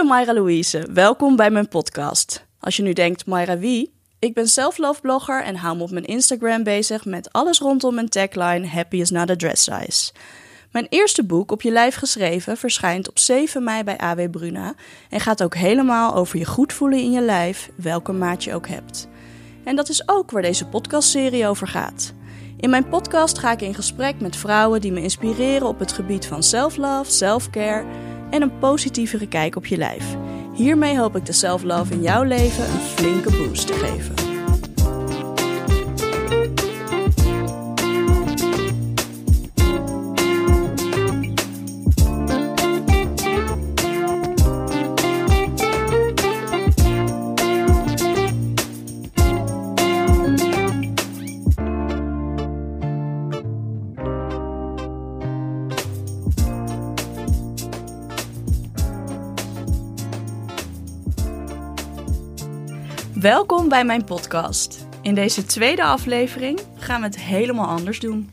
ben Mayra Louise. Welkom bij mijn podcast. Als je nu denkt, Mayra wie? Ik ben self-love blogger en hou me op mijn Instagram bezig met alles rondom mijn tagline Happy is not a dress size. Mijn eerste boek, Op je lijf geschreven, verschijnt op 7 mei bij AW Bruna en gaat ook helemaal over je goed voelen in je lijf, welke maat je ook hebt. En dat is ook waar deze podcastserie over gaat. In mijn podcast ga ik in gesprek met vrouwen die me inspireren op het gebied van self-love, self-care en een positievere kijk op je lijf. Hiermee hoop ik de self-love in jouw leven een flinke boost te geven. Welkom bij mijn podcast. In deze tweede aflevering gaan we het helemaal anders doen.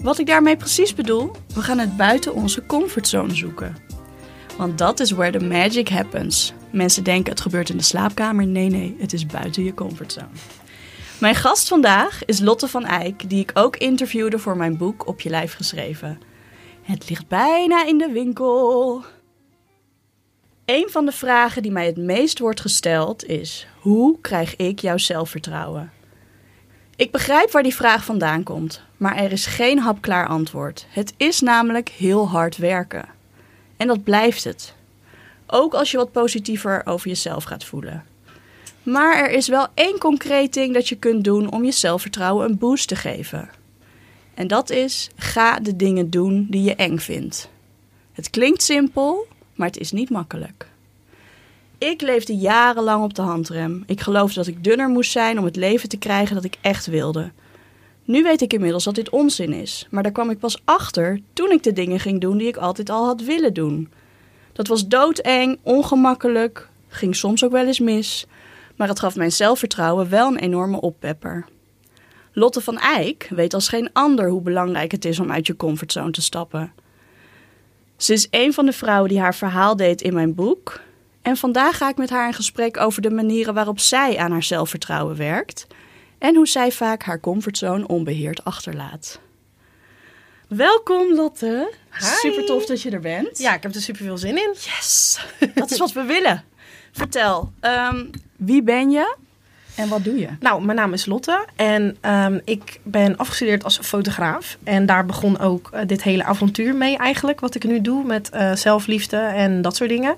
Wat ik daarmee precies bedoel, we gaan het buiten onze comfortzone zoeken. Want dat is where the magic happens. Mensen denken het gebeurt in de slaapkamer. Nee, nee, het is buiten je comfortzone. Mijn gast vandaag is Lotte van Eyck, die ik ook interviewde voor mijn boek Op je lijf geschreven. Het ligt bijna in de winkel. Een van de vragen die mij het meest wordt gesteld is: hoe krijg ik jouw zelfvertrouwen? Ik begrijp waar die vraag vandaan komt, maar er is geen hapklaar antwoord. Het is namelijk heel hard werken. En dat blijft het. Ook als je wat positiever over jezelf gaat voelen. Maar er is wel één concreet ding dat je kunt doen om je zelfvertrouwen een boost te geven. En dat is: ga de dingen doen die je eng vindt. Het klinkt simpel, maar het is niet makkelijk. Ik leefde jarenlang op de handrem. Ik geloofde dat ik dunner moest zijn om het leven te krijgen dat ik echt wilde. Nu weet ik inmiddels dat dit onzin is, maar daar kwam ik pas achter toen ik de dingen ging doen die ik altijd al had willen doen. Dat was doodeng, ongemakkelijk, ging soms ook wel eens mis, maar het gaf mijn zelfvertrouwen wel een enorme oppepper. Lotte van Eyck weet als geen ander hoe belangrijk het is om uit je comfortzone te stappen. Ze is een van de vrouwen die haar verhaal deed in mijn boek. En vandaag ga ik met haar in gesprek over de manieren waarop zij aan haar zelfvertrouwen werkt. En hoe zij vaak haar comfortzone onbeheerd achterlaat. Welkom Lotte. Hi. Super tof dat je er bent. Ja, ik heb er super veel zin in. Yes, dat is wat we willen. Vertel, ehm, wie ben je en wat doe je? Nou, mijn naam is Lotte en ehm, ik ben afgestudeerd als fotograaf. En daar begon ook eh, dit hele avontuur mee eigenlijk, wat ik nu doe met eh, zelfliefde en dat soort dingen.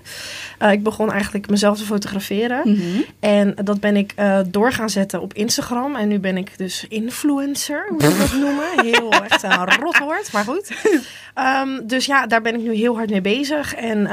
Eh, ik begon eigenlijk mezelf te fotograferen. Mhm. En dat ben ik door gaan zetten op Instagram. En nu ben ik dus influencer, hoe je dat noemen. Heel echt een rot woord, maar goed. Ehm, dus ja, daar ben ik nu heel hard mee bezig. En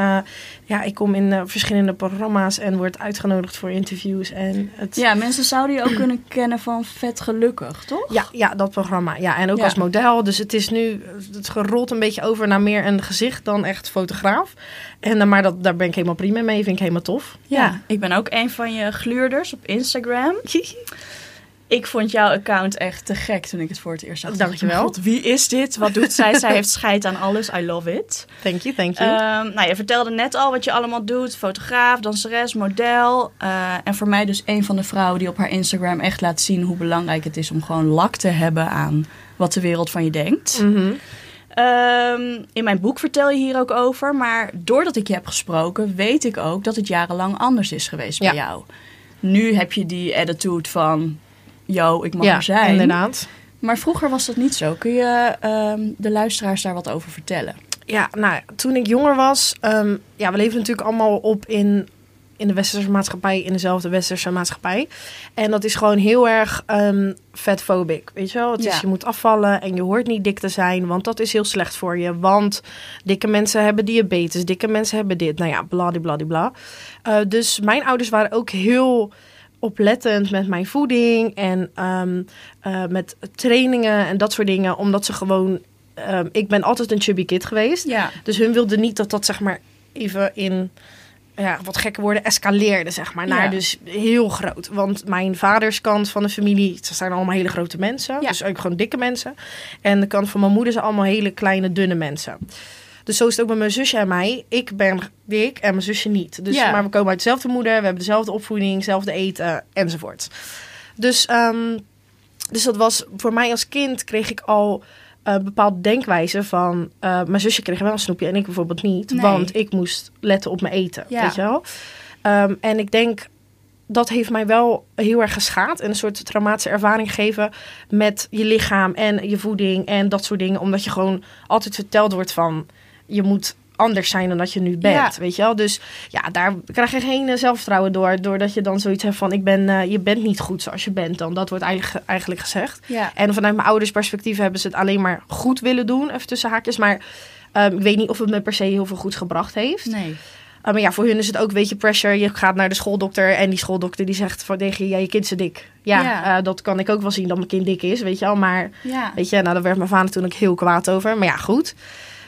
ja, ik kom in eh, verschillende programma's en word uitgenodigd voor interviews. En het, Ja, mensen zouden je ook kunnen kennen van Vet Gelukkig, toch? Ja, ja, dat programma. Ja, en ook Ja. als model. Dus het is nu, het gerolt een beetje over naar meer een gezicht dan echt fotograaf. En, eh, maar dat, daar ben ik helemaal prima mee. Vind ik helemaal tof. Ja, ik ben ook een van je gluurders op Instagram. Ik vond jouw account echt te gek toen ik het voor het eerst zag. Dankjewel. God, wie is dit? Wat doet zij? zij heeft scheid aan alles. I love it. Thank you, thank you. Ehm, nou, je vertelde net al wat je allemaal doet. Fotograaf, danseres, model. Eh, en voor mij dus een van de vrouwen die op haar Instagram echt laat zien... hoe belangrijk het is om gewoon lak te hebben aan wat de wereld van je denkt. Mhm. Ehm, in mijn boek vertel je hier ook over. Maar doordat ik je heb gesproken, weet ik ook dat het jarenlang anders is geweest bij jou. Nu heb je die attitude van, yo, ik mag ja, er zijn. inderdaad. Maar vroeger was dat niet zo. Kun je ehm, de luisteraars daar wat over vertellen? Ja, nou, toen ik jonger was, ehm, ja, we leven natuurlijk allemaal op in, in de westerse maatschappij, in dezelfde westerse maatschappij. En dat is gewoon heel erg um, fatphobic, weet je wel? Het Ja. is, je moet afvallen en je hoort niet dik te zijn, want dat is heel slecht voor je. Want dikke mensen hebben diabetes, dikke mensen hebben dit. Nou ja, bladibladibla. Uh, dus mijn ouders waren ook heel oplettend met mijn voeding en ehm, eh, met trainingen en dat soort dingen, omdat ze gewoon um, ik ben altijd een chubby kid geweest. Ja. Dus hun wilden niet dat dat zeg maar even in ja, wat gekke woorden escaleerde, zeg maar, naar Ja. dus heel groot. Want mijn vaders kant van de familie, ze zijn allemaal hele grote mensen, Ja. dus ook gewoon dikke mensen. En de kant van mijn moeder zijn allemaal hele kleine, dunne mensen. Dus zo is het ook met mijn zusje en mij. Ik ben dik en mijn zusje niet. Dus, Ja. Maar we komen uit dezelfde moeder, we hebben dezelfde opvoeding, hetzelfde eten enzovoort. Dus, ehm, dus dat was voor mij als kind kreeg ik al een bepaalde denkwijze van... eh, mijn zusje kreeg wel een snoepje en ik bijvoorbeeld niet. Nee. Want ik moest letten op mijn eten, Ja. weet je wel. Ehm, en ik denk, dat heeft mij wel heel erg geschaad. En een soort traumatische ervaring gegeven met je lichaam en je voeding en dat soort dingen. Omdat je gewoon altijd verteld wordt van, je moet anders zijn dan dat je nu bent, Ja. weet je wel. Dus ja, daar krijg je geen eh, zelfvertrouwen door. Doordat je dan zoiets hebt van, ik ben, eh, je bent niet goed zoals je bent dan. Dat wordt eigenlijk, eigenlijk gezegd. Ja. En vanuit mijn ouders perspectief hebben ze het alleen maar goed willen doen, even tussen haakjes. Maar ehm, ik weet niet of het me per se heel veel goeds gebracht heeft. Nee. Uh, maar ja, voor hun is het ook een beetje pressure. Je gaat naar de schooldokter en die schooldokter die zegt van tegen je, ja, je kind is dik. Ja, Ja. eh, dat kan ik ook wel zien dat mijn kind dik is, weet je wel. Maar Ja. weet je, nou, daar werd mijn vader toen ook heel kwaad over. Maar ja, goed.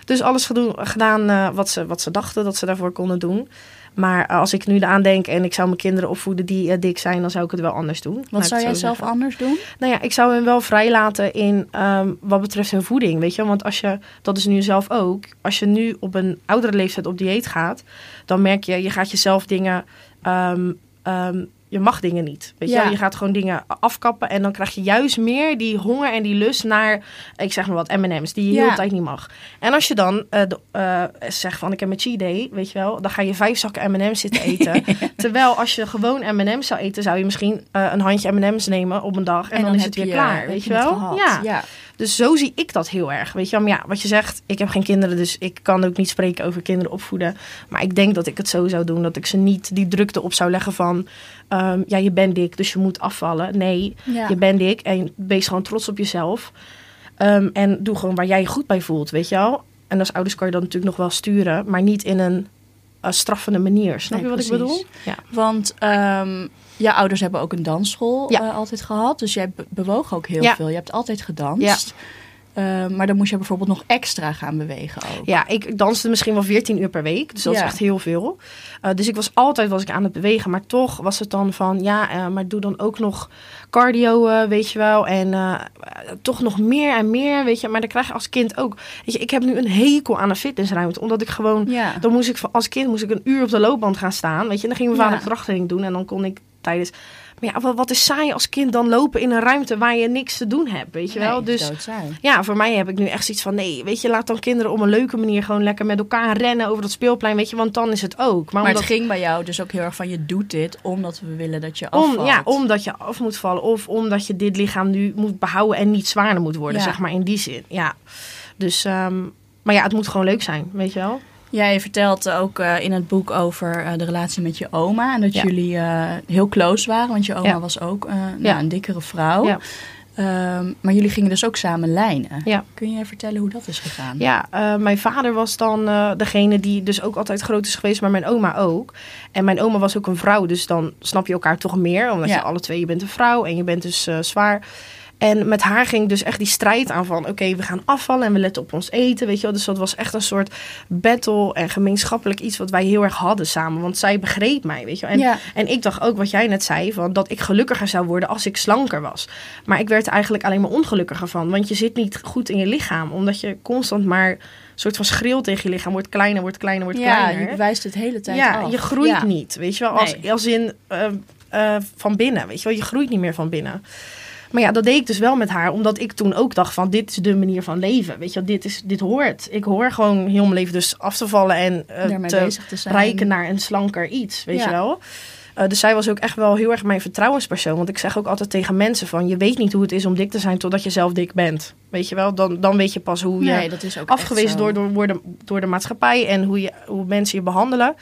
Dus alles gedaan eh, wat, ze, wat ze dachten dat ze daarvoor konden doen. Maar eh, als ik nu eraan denk en ik zou mijn kinderen opvoeden die eh, dik zijn, dan zou ik het wel anders doen. Wat zou jij zelf zeggen. anders doen? Nou ja, ik zou hem wel vrijlaten in ehm, wat betreft hun voeding, weet je. Want als je, dat is nu zelf ook, als je nu op een oudere leeftijd op dieet gaat, dan merk je, je gaat jezelf dingen, ehm, ehm, je mag dingen niet. Weet je, Ja. je gaat gewoon dingen afkappen en dan krijg je juist meer die honger en die lust naar, ik zeg maar wat, M&M's, die je Ja. heel de tijd niet mag. En als je dan eh, de- eh, zegt van, ik heb een cheat day, weet je wel, dan ga je vijf zakken M&M's zitten eten. Terwijl als je gewoon M&M's zou eten, zou je misschien eh, een handje M&M's nemen op een dag en, dan, is het weer je- klaar, weet je wel? Ja. ja. Dus zo zie ik dat heel erg. Weet je wel, maar ja, wat je zegt, ik heb geen kinderen, dus ik kan ook niet spreken over kinderen opvoeden. Maar ik denk dat ik het zo zou doen, dat ik ze niet die drukte op zou leggen van, ehm, ja, je bent dik, dus je moet afvallen. Nee, Ja. je bent dik en wees gewoon trots op jezelf. Ehm, en doe gewoon waar jij je goed bij voelt, weet je wel. En als ouders kan je dat natuurlijk nog wel sturen, maar niet in een eh, straffende manier. Snap Nee, je wat precies. ik bedoel? Ja. Want ehm jouw ouders hebben ook een dansschool Ja. eh, altijd gehad. Dus jij be- bewoog ook heel Ja. veel. Je hebt altijd gedanst. Ehm, maar dan moest je bijvoorbeeld nog extra gaan bewegen ook. Ja, ik danste misschien wel 14 uur per week. Dus dat Ja. is echt heel veel. Eh, dus ik was altijd was ik aan het bewegen. Maar toch was het dan van, ja, maar doe dan ook nog cardio, weet je wel. En toch nog meer en meer, weet je. Maar dan krijg je als kind ook... Weet je, ik heb nu een hekel aan een fitnessruimte. Omdat ik gewoon... Ja. Dan moest ik als kind moest ik een uur op de loopband gaan staan. Weet je, en dan ging mijn vader Ja. krachttraining doen. En dan kon ik tijdens... Maar ja, wat, is saai als kind dan lopen in een ruimte waar je niks te doen hebt, weet je wel. Nee, Dus ja, voor mij heb ik nu echt zoiets van... nee, weet je, laat dan kinderen op een leuke manier... gewoon lekker met elkaar rennen over dat speelplein, weet je. Want dan is het ook. Maar, Maar omdat, het ging bij jou dus ook heel erg van je doet dit omdat we willen dat je om, afvalt. ja, omdat je af moet vallen... of omdat je dit lichaam nu moet behouden... en niet zwaarder moet worden, Ja. zeg maar, in die zin. Ja, dus... ehm, maar ja, het moet gewoon leuk zijn, weet je wel. Jij vertelt ook eh, in het boek over eh, de relatie met je oma. En dat Ja. jullie eh, heel close waren. Want je oma Ja. was ook nou, een dikkere vrouw. Ja. Ehm, maar jullie gingen dus ook samen lijnen. Kun je vertellen hoe dat is gegaan? Ja, mijn vader was dan degene die dus ook altijd groot is geweest, maar mijn oma ook. En mijn oma was ook een vrouw, dus dan snap je elkaar toch meer. Omdat je alle twee, je bent een vrouw en je bent dus zwaar. En met haar ging dus echt die strijd aan van... oké, we gaan afvallen en we letten op ons eten, weet je wel. Dus dat was echt een soort battle en gemeenschappelijk iets... wat wij heel erg hadden samen, want zij begreep mij, weet je wel. En, Ja. en ik dacht ook wat jij net zei, van dat ik gelukkiger zou worden als ik slanker was. Maar ik werd er eigenlijk alleen maar ongelukkiger van. Want je zit niet goed in je lichaam, omdat je constant maar... een soort van schreeuwt tegen je lichaam. Wordt kleiner, wordt kleiner, wordt Ja, kleiner. je wijst het hele tijd Ja, af. je groeit Ja. niet, weet je wel. Als, Nee. als in eh, eh, van binnen, weet je wel. Je groeit niet meer van binnen. Maar ja, dat deed ik dus wel met haar. Omdat ik toen ook dacht van, dit is de manier van leven. Weet je dit, is, dit hoort. Ik hoor gewoon heel mijn leven dus af te vallen en Daarmee te rijken naar een slanker iets, weet Ja. je wel. Eh, dus zij was ook echt wel heel erg mijn vertrouwenspersoon. Want ik zeg ook altijd tegen mensen van... je weet niet hoe het is om dik te zijn totdat je zelf dik bent. Weet je wel? Dan, dan weet je pas hoe je Nee, dat is ook afgewezen door, door, worden, door de maatschappij en hoe, je, hoe mensen je behandelen.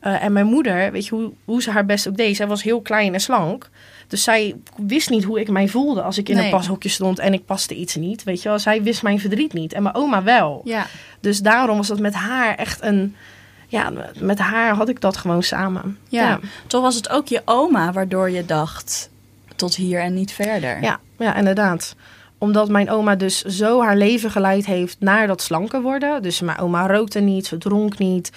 Eh, en mijn moeder, weet je hoe, hoe ze haar best ook deed. Zij was heel klein en slank. Dus zij wist niet hoe ik mij voelde als ik in Nee. een pashokje stond en ik paste iets niet. Weet je wel, zij wist mijn verdriet niet. En mijn oma wel. Ja, Dus daarom was dat met haar echt een. Ja, met haar had ik dat gewoon samen. ja. Toch was het ook je oma waardoor je dacht tot hier en niet verder. Ja, ja, inderdaad. omdat mijn oma dus zo haar leven geleid heeft naar dat slanker worden. Dus mijn oma rookte niet, ze dronk niet.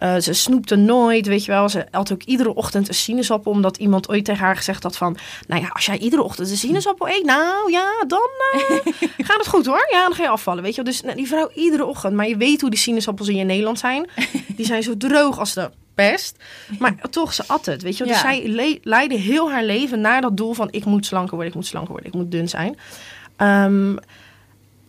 Uh, ze snoepte nooit, weet je wel. Ze had ook iedere ochtend een sinaasappel. Omdat iemand ooit tegen haar gezegd had van... Nou ja, als jij iedere ochtend een sinaasappel eet... Nou ja, dan uh, gaat het goed hoor. Ja, dan ga je afvallen, weet je wel. Dus nou, die vrouw iedere ochtend. Maar je weet hoe die sinaasappels in Nederland zijn. Die zijn zo droog als de pest. Maar toch, ze at het, weet je wel. Dus zij leidde heel haar leven naar dat doel van... Ik moet slanker worden, ik moet slanker worden, ik moet dun zijn. Um,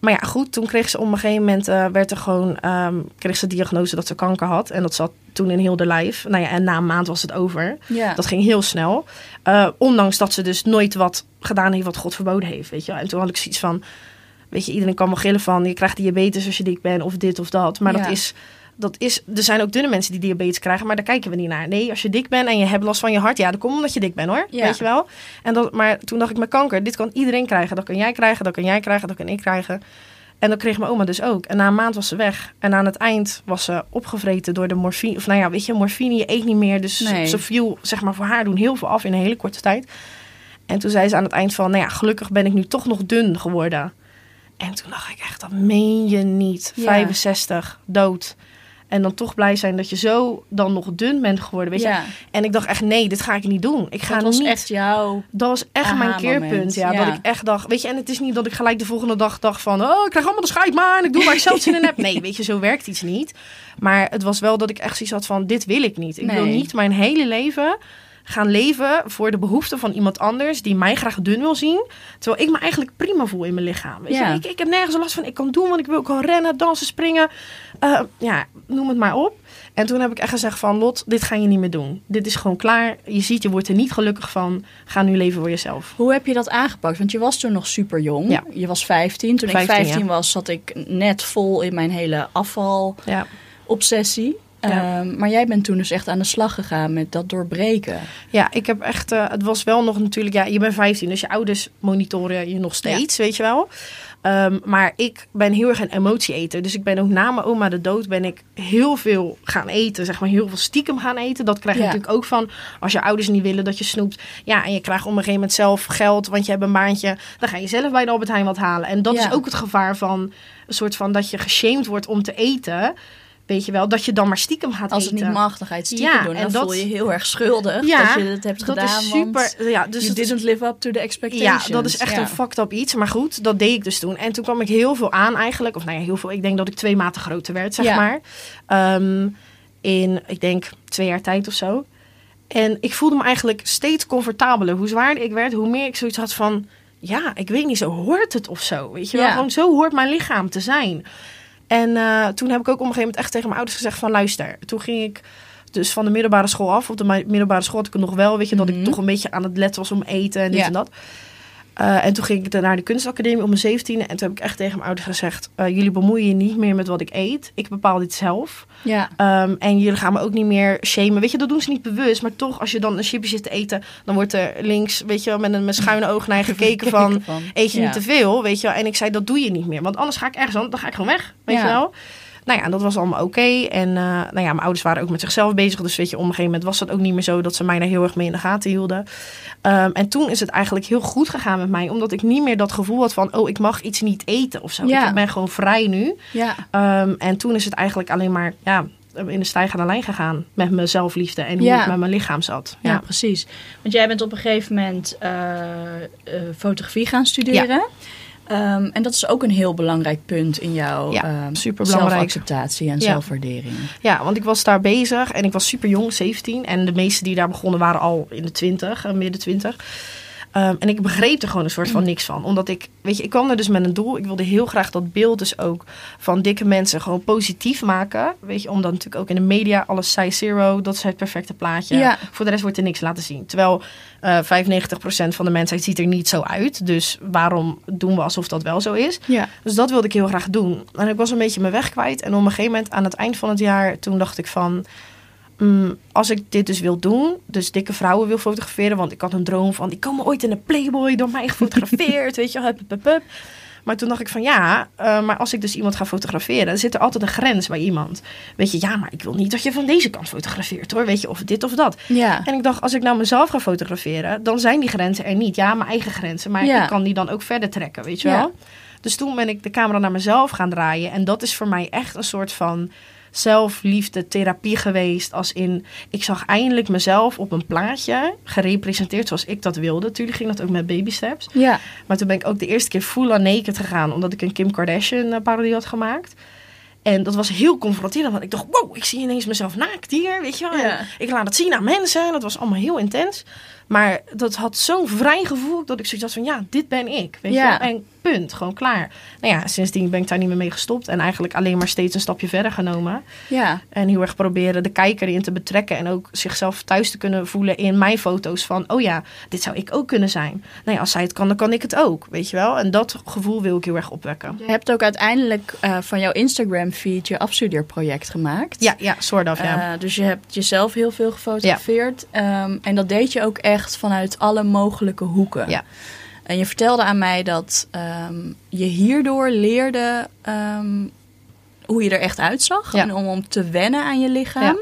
maar ja, goed, toen kreeg ze op een gegeven moment, uh, werd er gewoon, um, kreeg ze de diagnose dat ze kanker had. En dat zat toen in heel de lijf. Nou ja, en na een maand was het over. Ja. Dat ging heel snel. Uh, ondanks dat ze dus nooit wat gedaan heeft wat God verboden heeft, weet je En toen had ik zoiets van, weet je, iedereen kan wel gillen van, je krijgt diabetes als je dik bent of dit of dat. Maar dat is dat is, er zijn ook dunne mensen die diabetes krijgen, maar daar kijken we niet naar. Nee, als je dik bent en je hebt last van je hart, ja, dat komt omdat je dik bent hoor. Weet je wel? En dat, maar toen dacht ik met kanker, dit kan iedereen krijgen. Dat kan jij krijgen, dat kan jij krijgen, dat kan ik krijgen. En dat kreeg mijn oma dus ook. En na een maand was ze weg. En aan het eind was ze opgevreten door de morfine. Of nou ja, weet je, morfine, je eet niet meer. Dus ze viel, zeg maar, voor haar doen heel veel af in een hele korte tijd. En toen zei ze aan het eind van, nou ja, gelukkig ben ik nu toch nog dun geworden. En toen dacht ik echt, dat meen je niet. 65, dood. En dan toch blij zijn dat je zo dan nog dun bent geworden. Weet je? En ik dacht echt, nee, dit ga ik niet doen. Ik ga dat was niet. echt jouw. Dat was echt mijn keerpunt. Ja, Dat ik echt dacht, weet je, en het is niet dat ik gelijk de volgende dag dacht van, oh, ik krijg allemaal de scheid maar en ik doe waar ik zelf zin in heb. Nee, weet je, zo werkt iets niet. Maar het was wel dat ik echt zoiets had van, dit wil ik niet. Ik wil niet mijn hele leven gaan leven voor de behoeften van iemand anders die mij graag dun wil zien. Terwijl ik me eigenlijk prima voel in mijn lichaam. Weet je? Ik, ik heb nergens last van. Ik kan doen wat ik wil. Ik kan rennen, dansen, springen. Uh, ja, noem het maar op. En toen heb ik echt gezegd van Lot, dit ga je niet meer doen. Dit is gewoon klaar. Je ziet, je wordt er niet gelukkig van. Ga nu leven voor jezelf. Hoe heb je dat aangepakt? Want je was toen nog super jong. Ja. Je was 15. Toen ik 15 was, zat ik net vol in mijn hele afval obsessie. Ehm, maar jij bent toen dus echt aan de slag gegaan met dat doorbreken. Ja, ik heb echt. Uh, het was wel nog natuurlijk. Ja, je bent 15, dus je ouders monitoren je nog steeds, weet je wel. Um, maar ik ben heel erg een emotieeter. Dus ik ben ook na mijn oma de dood ben ik heel veel gaan eten. Zeg maar heel veel stiekem gaan eten. Dat krijg je natuurlijk ook van als je ouders niet willen dat je snoept. Ja, en je krijgt op een gegeven moment zelf geld, want je hebt een maandje. Dan ga je zelf bij de Albert Heijn wat halen. En dat is ook het gevaar van een soort van dat je geshamed wordt om te eten. Weet je wel, dat je dan maar stiekem gaat Als eten. het niet mag, dan ga je het stiekem doen. En dan dat, voel je heel erg schuldig ja, dat je het hebt dat gedaan. Is super, ja, dus you didn't live up to the expectations. Ja, dat is echt een fucked up iets. Maar goed, dat deed ik dus toen. En toen kwam ik heel veel aan eigenlijk. Of nou ja, heel veel. Ik denk dat ik twee maten groter werd, zeg maar. Um, in, ik denk, twee jaar tijd of zo. En ik voelde me eigenlijk steeds comfortabeler. Hoe zwaarder ik werd, hoe meer ik zoiets had van... Ja, ik weet niet, zo hoort het of zo. Weet je wel? Gewoon zo hoort mijn lichaam te zijn. En uh, toen heb ik ook op een gegeven moment echt tegen mijn ouders gezegd van luister. Toen ging ik dus van de middelbare school af. Op de middelbare school had ik het nog wel, weet je, dat ik mhm. toch een beetje aan het letten was om eten en dit en dat. Uh, en toen ging ik naar de kunstacademie om mijn zeventiende. En toen heb ik echt tegen mijn ouders gezegd... Uh, jullie bemoeien je niet meer met wat ik eet. Ik bepaal dit zelf. Ja. Um, en jullie gaan me ook niet meer shamen. Weet je, dat doen ze niet bewust. Maar toch, als je dan een chipje zit te eten... dan wordt er links, weet je met een met schuine oog naar je gekeken van... eet je niet te veel, weet je En ik zei, dat doe je niet meer. Want anders ga ik ergens aan, dan ga ik gewoon weg, weet je wel. Nou ja, dat was allemaal oké. En uh, nou ja, mijn ouders waren ook met zichzelf bezig. Dus weet je, op een gegeven moment was dat ook niet meer zo dat ze mij daar heel erg mee in de gaten hielden. Um, en toen is het eigenlijk heel goed gegaan met mij. Omdat ik niet meer dat gevoel had van, oh, ik mag iets niet eten of zo. Ja. Ik ben gewoon vrij nu. Ja. Um, en toen is het eigenlijk alleen maar, ja, in de stijgende lijn gegaan met mijn zelfliefde en hoe ja. ik met mijn lichaam zat. Ja. precies. Want jij bent op een gegeven moment uh, uh, fotografie gaan studeren. Ja. Um, en dat is ook een heel belangrijk punt in jouw ja, um, zelfacceptatie en zelfwaardering. Ja, want ik was daar bezig en ik was super jong, 17. En de meesten die daar begonnen waren al in de 20, uh, midden 20. Um, en ik begreep er gewoon een soort van niks van. Omdat ik, weet je, ik kwam er dus met een doel. Ik wilde heel graag dat beeld dus ook van dikke mensen gewoon positief maken. Weet je, omdat natuurlijk ook in de media alles size zero, dat is het perfecte plaatje. Ja. Voor de rest wordt er niks laten zien. Terwijl uh, 95% van de mensheid ziet er niet zo uit. Dus waarom doen we alsof dat wel zo is? Ja. Dus dat wilde ik heel graag doen. En ik was een beetje mijn weg kwijt. En op een gegeven moment aan het eind van het jaar, toen dacht ik van Mm, als ik dit dus wil doen, dus dikke vrouwen wil fotograferen, want ik had een droom van, die komen ooit in een Playboy door mij gefotografeerd, weet je, hup, hup, hup. Maar toen dacht ik van ja, uh, maar als ik dus iemand ga fotograferen, dan zit er altijd een grens bij iemand. Weet je, ja, maar ik wil niet dat je van deze kant fotografeert hoor. Weet je, of dit of dat. Ja. En ik dacht, als ik nou mezelf ga fotograferen, dan zijn die grenzen er niet. Ja, mijn eigen grenzen. Maar Ja. ik kan die dan ook verder trekken, weet je wel. Ja. Dus toen ben ik de camera naar mezelf gaan draaien. En dat is voor mij echt een soort van zelfliefde therapie geweest. Als in, ik zag eindelijk mezelf op een plaatje gerepresenteerd zoals ik dat wilde. Natuurlijk ging dat ook met baby steps. Ja. Maar toen ben ik ook de eerste keer full on naked gegaan. Omdat ik een Kim Kardashian eh, parodie had gemaakt. En dat was heel confronterend. Want ik dacht, wow, ik zie ineens mezelf naakt hier, weet je wel. Ja. Ik laat het zien aan mensen. En dat was allemaal heel intens. Maar dat had zo'n vrij gevoel dat ik zoiets had van, ja, dit ben ik. Weet Ja. je wel. En punt, gewoon klaar. Nou ja, sindsdien ben ik daar niet meer mee gestopt. En eigenlijk alleen maar steeds een stapje verder genomen. Ja. En heel erg proberen de kijker in te betrekken. En ook zichzelf thuis te kunnen voelen in mijn foto's. Van, oh ja, dit zou ik ook kunnen zijn. Nou ja, als zij het kan, dan kan ik het ook. Weet je wel? En dat gevoel wil ik heel erg opwekken. Je hebt ook uiteindelijk eh, van jouw Instagram-feed je afstudeerproject gemaakt. Ja, ja, soort of, ja. Eh, dus je hebt jezelf heel veel gefotografeerd. Ehm, en dat deed je ook echt vanuit alle mogelijke hoeken. Ja. En je vertelde aan mij dat ehm, je hierdoor leerde ehm, hoe je er echt uitzag. Ja. En om, om te wennen aan je lichaam. Ja.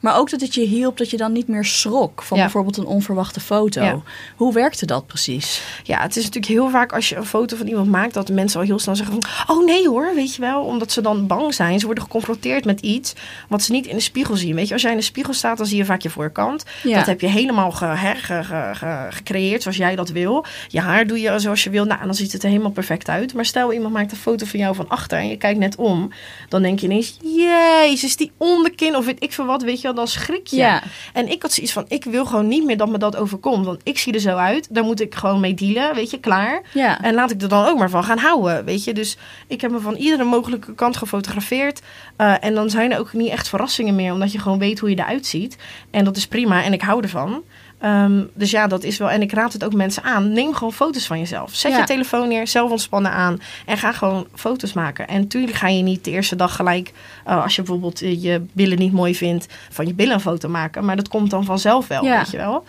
Maar ook dat het je hielp dat je dan niet meer schrok van Ja. bijvoorbeeld een onverwachte foto. Ja. Hoe werkte dat precies? Ja, het is natuurlijk heel vaak als je een foto van iemand maakt... dat de mensen al heel snel zeggen van... oh nee hoor, weet je wel. Omdat ze dan bang zijn. Ze worden geconfronteerd met iets wat ze niet in de spiegel zien. Weet je, als jij in de spiegel staat, dan zie je vaak je voorkant. Ja. Dat heb je helemaal ge, hè, ge- ge- ge- gecreëerd zoals jij dat wil. Je haar doe je zoals je wil. Nou, dan ziet het er helemaal perfect uit. Maar stel, iemand maakt een foto van jou van achter... en je kijkt net om. Dan denk je ineens... jezus, die onderkin of weet ik veel wat. Weet je wel, dan schrik je. Ja. En ik had zoiets van, ik wil gewoon niet meer dat me dat overkomt. Want ik zie er zo uit. Daar moet ik gewoon mee dealen, weet je, klaar. Ja. En laat ik er dan ook maar van gaan houden, weet je. Dus ik heb me van iedere mogelijke kant gefotografeerd. Eh, en dan zijn er ook niet echt verrassingen meer. Omdat je gewoon weet hoe je eruit ziet. En dat is prima en ik hou ervan. Ehm, dus ja, dat is wel. En ik raad het ook mensen aan. Neem gewoon foto's van jezelf. Zet Ja. je telefoon neer, zelf ontspannen aan. En ga gewoon foto's maken. En natuurlijk ga je niet de eerste dag gelijk. eh, als je bijvoorbeeld eh, je billen niet mooi vindt. van je billen een foto maken. Maar dat komt dan vanzelf wel, Ja. weet je wel.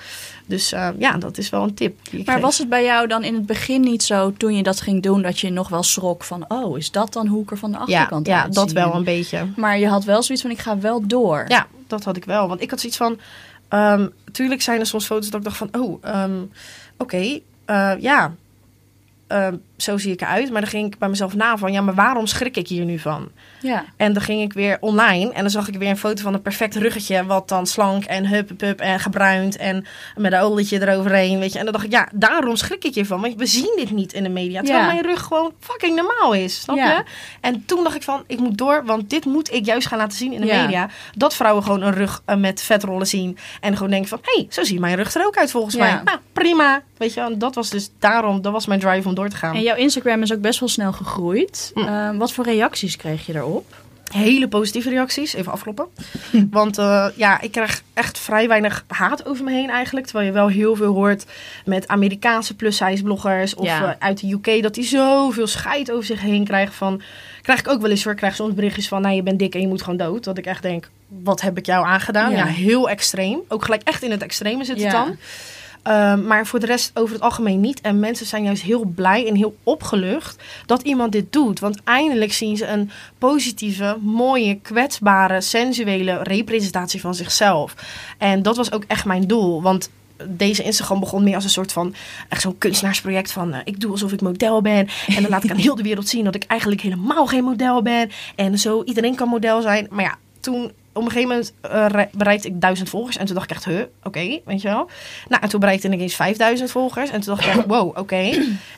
Dus eh, ja, dat is wel een tip. Maar geef. was het bij jou dan in het begin niet zo, toen je dat ging doen, dat je nog wel schrok van, oh, is dat dan hoe ik er van de ja, achterkant ja, uitzie? dat wel een beetje. Maar je had wel zoiets van, ik ga wel door. Ja, dat had ik wel. Want ik had zoiets van... ehm tuurlijk zijn er soms foto's dat ik dacht van... Oh, ehm, oké, eh, ja. Ehm, zo zie ik eruit. Maar dan ging ik bij mezelf na van... Ja, maar waarom schrik ik hier nu van? Ja. En dan ging ik weer online. En dan zag ik weer een foto van een perfect ruggetje. Wat dan slank en hup, hup, en gebruind. En met een olietje eroverheen, weet je. En dan dacht ik, ja, daarom schrik ik hiervan. Want we zien dit niet in de media. Terwijl Ja. mijn rug gewoon fucking normaal is. Snap Ja. je? En toen dacht ik van, ik moet door. Want dit moet ik juist gaan laten zien in de Ja. media. Dat vrouwen gewoon een rug eh, met vetrollen zien. En gewoon denken van, hé, hey, zo ziet mijn rug er ook uit volgens mij. Nou, prima. Weet je, en dat was dus daarom, dat was mijn drive om door te gaan. En jouw Instagram is ook best wel snel gegroeid. Hm. Eh, wat voor reacties kreeg je daarop? hele positieve reacties. Even afkloppen. Want eh, ja, ik krijg echt vrij weinig haat over me heen eigenlijk. Terwijl je wel heel veel hoort met Amerikaanse plus-size bloggers. Of Ja. eh, uit de UK dat die zoveel scheid over zich heen krijgen. Van, krijg ik ook wel eens hoor. Krijg soms berichtjes van, nou je bent dik en je moet gewoon dood. Dat ik echt denk, wat heb ik jou aangedaan? Ja. Ja, heel extreem. Ook gelijk echt in het extreme zit het Ja. dan. Ehm, maar voor de rest over het algemeen niet. En mensen zijn juist heel blij en heel opgelucht dat iemand dit doet. Want eindelijk zien ze een positieve, mooie, kwetsbare, sensuele representatie van zichzelf. En dat was ook echt mijn doel. Want deze Instagram begon meer als een soort van echt zo'n kunstenaarsproject van eh, ik doe alsof ik model ben en dan laat ik aan heel de wereld zien dat ik eigenlijk helemaal geen model ben en zo iedereen kan model zijn. Maar ja, toen op een gegeven moment re- bereikte ik duizend volgers en toen dacht ik echt, huh, oké, weet je wel. Nou, en toen bereikte ik eens 5000 volgers en toen dacht ik echt, wow, oké.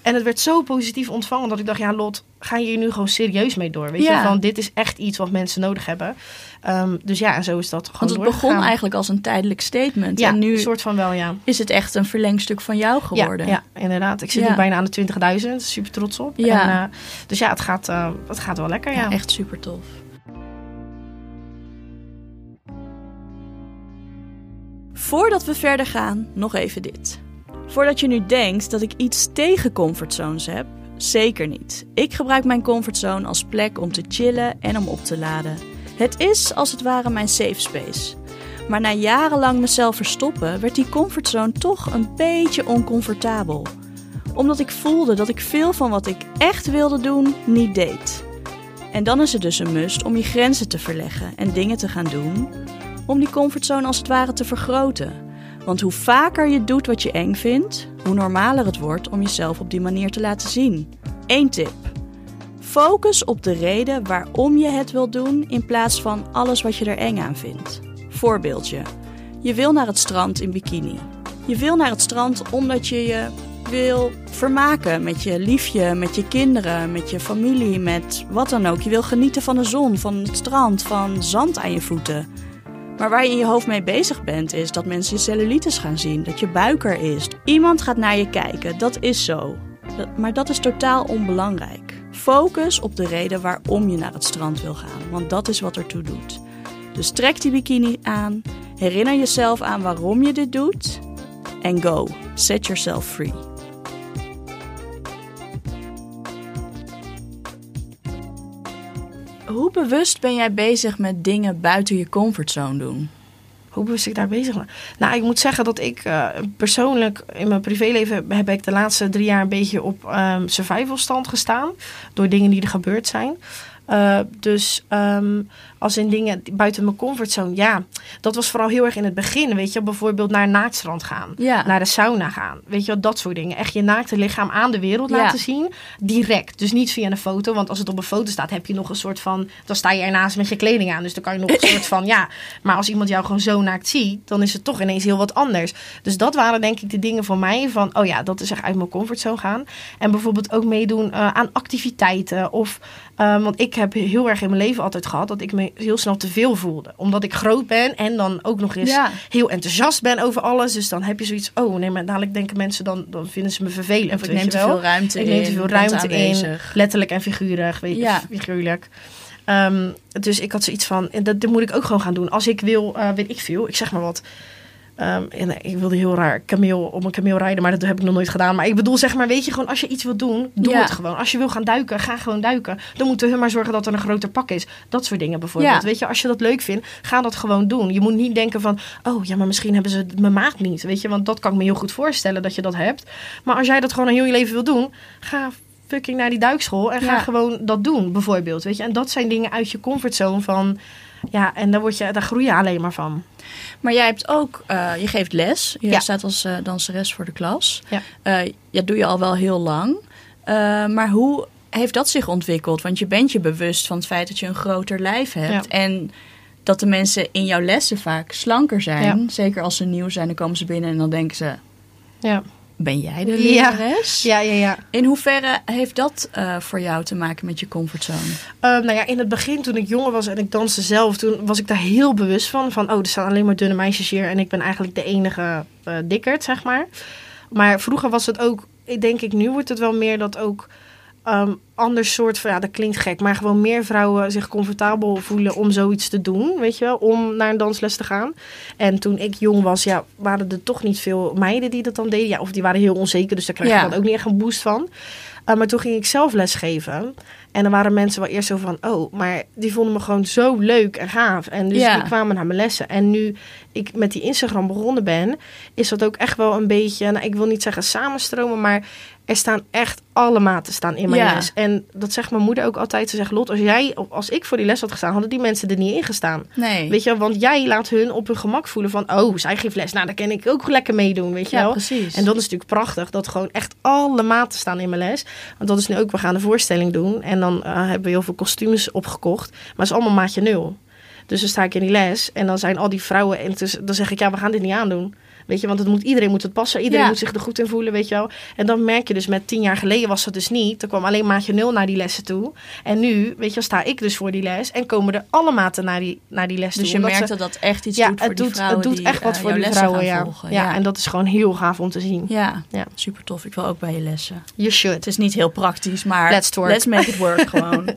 En het werd zo positief ontvangen dat ik dacht, ja Lot, ga je hier nu gewoon serieus mee door, weet Ja. je, van dit is echt iets wat mensen nodig hebben. Ehm, dus ja, en zo is dat gewoon Want het begon eigenlijk als een tijdelijk statement. Ja, en nu een soort van wel, ja. is het echt een verlengstuk van jou geworden. Ja, ja, inderdaad. Ik zit nu bijna aan de 20.000. Super trots op. Ja. En, eh, dus ja, het gaat, eh, het gaat wel lekker, ja. Ja, echt super tof. Voordat we verder gaan, nog even dit. Voordat je nu denkt dat ik iets tegen comfortzones heb, zeker niet. Ik gebruik mijn comfortzone als plek om te chillen en om op te laden. Het is als het ware mijn safe space. Maar na jarenlang mezelf verstoppen, werd die comfortzone toch een beetje oncomfortabel. Omdat ik voelde dat ik veel van wat ik echt wilde doen niet deed. En dan is het dus een must om je grenzen te verleggen en dingen te gaan doen om die comfortzone als het ware te vergroten. Want hoe vaker je doet wat je eng vindt, hoe normaler het wordt om jezelf op die manier te laten zien. Eén tip. Focus op de reden waarom je het wil doen in plaats van alles wat je er eng aan vindt. Voorbeeldje. Je wil naar het strand in bikini. Je wil naar het strand omdat je je wil vermaken met je liefje, met je kinderen, met je familie, met wat dan ook. Je wil genieten van de zon, van het strand, van zand aan je voeten. Maar waar je in je hoofd mee bezig bent, is dat mensen je cellulitis gaan zien, dat je buik er is. Iemand gaat naar je kijken, dat is zo. Maar dat is totaal onbelangrijk. Focus op de reden waarom je naar het strand wil gaan, want dat is wat ertoe doet. Dus trek die bikini aan, herinner jezelf aan waarom je dit doet en go. Set yourself free. Hoe bewust ben jij bezig met dingen buiten je comfortzone doen? Hoe bewust ik daar bezig ben? Nou, ik moet zeggen dat ik uh, persoonlijk in mijn privéleven heb ik de laatste drie jaar een beetje op um, survival stand gestaan. Door dingen die er gebeurd zijn. Uh, dus um, als in dingen buiten mijn comfortzone, ja, dat was vooral heel erg in het begin. Weet je, bijvoorbeeld naar een naaktstrand gaan, ja. naar de sauna gaan. Weet je, dat soort dingen. Echt je naakte lichaam aan de wereld ja. laten zien, direct. Dus niet via een foto, want als het op een foto staat, heb je nog een soort van. Dan sta je ernaast met je kleding aan. Dus dan kan je nog een soort van, ja. Maar als iemand jou gewoon zo naakt ziet, dan is het toch ineens heel wat anders. Dus dat waren denk ik de dingen voor mij van, oh ja, dat is echt uit mijn comfortzone gaan. En bijvoorbeeld ook meedoen uh, aan activiteiten of. Um, want ik heb heel erg in mijn leven altijd gehad dat ik me heel snel te veel voelde. Omdat ik groot ben en dan ook nog eens ja. heel enthousiast ben over alles. Dus dan heb je zoiets, oh nee, maar dadelijk denken mensen dan, dan vinden ze me vervelend. Of ik neem te veel ruimte ik in. neem te veel ruimte in. Letterlijk en figurig, weet je, ja. figuurlijk. Um, dus ik had zoiets van, en dat, dat moet ik ook gewoon gaan doen. Als ik wil, uh, weet ik veel, ik zeg maar wat. Um, en ik wilde heel raar kameel, op een kameel rijden, maar dat heb ik nog nooit gedaan. Maar ik bedoel, zeg maar, weet je, gewoon als je iets wil doen, doe Ja. het gewoon. Als je wil gaan duiken, ga gewoon duiken. Dan moeten we maar zorgen dat er een groter pak is. Dat soort dingen bijvoorbeeld. Ja. Weet je, als je dat leuk vindt, ga dat gewoon doen. Je moet niet denken van, oh ja, maar misschien hebben ze mijn maat niet. Weet je, want dat kan ik me heel goed voorstellen dat je dat hebt. Maar als jij dat gewoon een heel je leven wil doen, ga fucking naar die duikschool en ga Ja. gewoon dat doen, bijvoorbeeld. Weet je, en dat zijn dingen uit je comfortzone van. Ja, en daar, word je, daar groei je alleen maar van. Maar jij hebt ook, eh, je geeft les. Je Ja. staat als eh, danseres voor de klas. Ja. Eh, dat doe je al wel heel lang. Maar hoe heeft dat zich ontwikkeld? Want je bent je bewust van het feit dat je een groter lijf hebt. En dat de mensen in jouw lessen vaak slanker zijn. Zeker als ze nieuw zijn, dan komen ze binnen en dan denken ze... Ja, Ben jij de lerares? ja, ja. ja. In hoeverre heeft dat eh, voor jou te maken met je comfortzone? Uh, nou ja, in het begin toen ik jonger was en ik danste zelf, toen was ik daar heel bewust van. Van, oh, er staan alleen maar dunne meisjes hier en ik ben eigenlijk de enige uh, dikkerd, zeg maar. Maar vroeger was het ook, ik denk ik, nu wordt het wel meer dat ook um, ander soort van, ja, dat klinkt gek, maar gewoon meer vrouwen zich comfortabel voelen om zoiets te doen, weet je wel, om naar een dansles te gaan. En toen ik jong was, ja, waren er toch niet veel meiden die dat dan deden. Ja, of die waren heel onzeker, dus daar krijg je Ja. dan ook niet echt een boost van. Uh, maar toen ging ik zelf lesgeven. En dan waren mensen wel eerst zo van, oh, maar die vonden me gewoon zo leuk en gaaf. En dus Ja. die kwamen naar mijn lessen. En nu ik met die Instagram begonnen ben, is dat ook echt wel een beetje, nou, ik wil niet zeggen samenstromen, maar er staan echt alle maten staan in mijn Ja. les. En dat zegt mijn moeder ook altijd. Ze zegt, Lot, als jij, als ik voor die les had gestaan, hadden die mensen er niet in gestaan. Nee. Weet je, want jij laat hun op hun gemak voelen van, oh, zij geeft les. Nou, daar kan ik ook lekker meedoen, weet je ja, wel. precies. En dat is natuurlijk prachtig, dat gewoon echt alle maten staan in mijn les. Want dat is nu ook, we gaan een voorstelling doen. En dan uh, hebben we heel veel kostuums opgekocht. Maar het is allemaal maatje nul. Dus dan sta ik in die les en dan zijn al die vrouwen... En dus, dan zeg ik, ja, we gaan dit niet aandoen. Weet je, want het moet, iedereen moet het passen. Iedereen Ja. moet zich er goed in voelen, weet je wel. En dan merk je dus met tien jaar geleden was dat dus niet. Er kwam alleen maatje nul naar die lessen toe. En nu, weet je, sta ik dus voor die les. En komen er alle maten naar die, naar die les dus toe. je Omdat merkt ze- dat dat echt iets ja, doet voor het die doet, vrouwen het doet die, echt wat eh, voor die vrouwen, ja. volgen. ja. En dat is gewoon heel gaaf om te zien. Ja, Ja. super tof. Ik wil ook bij je lessen. You should. Het is niet heel praktisch, maar Let's work. make it work gewoon.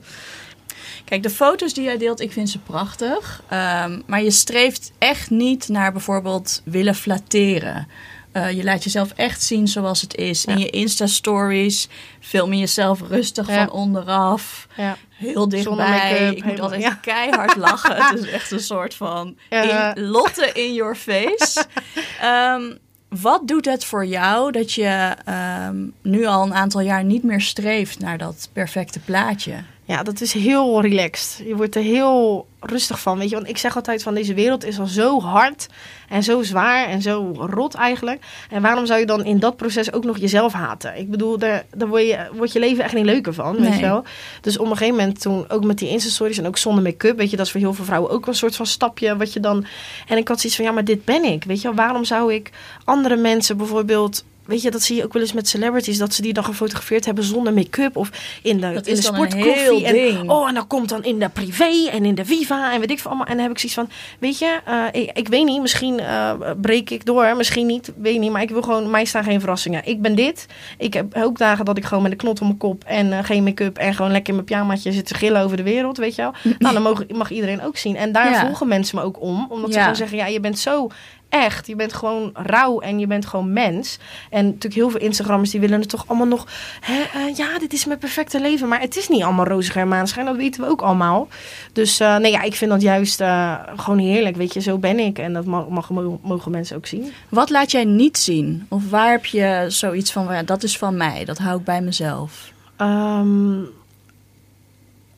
Kijk, de foto's die jij deelt, ik vind ze prachtig. Ehm, maar je streeft echt niet naar bijvoorbeeld willen flatteren. Eh, je laat jezelf echt zien zoals het is. In je Insta-stories film je jezelf rustig Ja. van onderaf. Ja. Heel dichtbij. Ik moet altijd ja. keihard lachen. Het is echt een soort van in, Lotte in your face. Ehm, wat doet het voor jou dat je ehm, nu al een aantal jaar niet meer streeft naar dat perfecte plaatje? Ja, dat is heel relaxed. Je wordt er heel rustig van, weet je. Want ik zeg altijd van deze wereld is al zo hard en zo zwaar en zo rot eigenlijk. En waarom zou je dan in dat proces ook nog jezelf haten? Ik bedoel, daar, daar word, je, wordt je leven echt niet leuker van, weet je wel. Dus op een gegeven moment toen, ook met die Insta-stories en ook zonder make-up, weet je, dat is voor heel veel vrouwen ook een soort van stapje wat je dan... En ik had zoiets van, ja, maar dit ben ik, weet je wel. Waarom zou ik andere mensen bijvoorbeeld... Weet je, dat zie je ook wel eens met celebrities, dat ze die dan gefotografeerd hebben zonder make-up of in de, Dat in de sportkoffie. en. Oh, en dan komt dan in de privé en in de Viva en weet ik veel allemaal. En dan heb ik zoiets van, weet je, eh, ik, ik weet niet, misschien eh, breek ik door, misschien niet, weet niet. Maar ik wil gewoon, mij staan geen verrassingen. Ik ben dit. Ik heb ook dagen dat ik gewoon met een knot op mijn kop en eh, geen make-up en gewoon lekker in mijn pyjamaatje zit te gillen over de wereld, weet je wel. Nou, dan mag, mag iedereen ook zien. En daar Ja. volgen mensen me ook om, omdat ze gewoon zeggen, ja, je bent zo echt. Je bent gewoon rauw en je bent gewoon mens. En natuurlijk heel veel Instagrammers die willen het toch allemaal nog... Hè, eh, ja, dit is mijn perfecte leven. Maar het is niet allemaal roze en maanschijn. Dat weten we ook allemaal. Dus eh, nee, ja, ik vind dat juist eh, gewoon heerlijk. Weet je, zo ben ik. En dat mag, mag, mogen mensen ook zien. Wat laat jij niet zien? Of waar heb je zoiets van, ja, dat is van mij, dat hou ik bij mezelf? Ehm,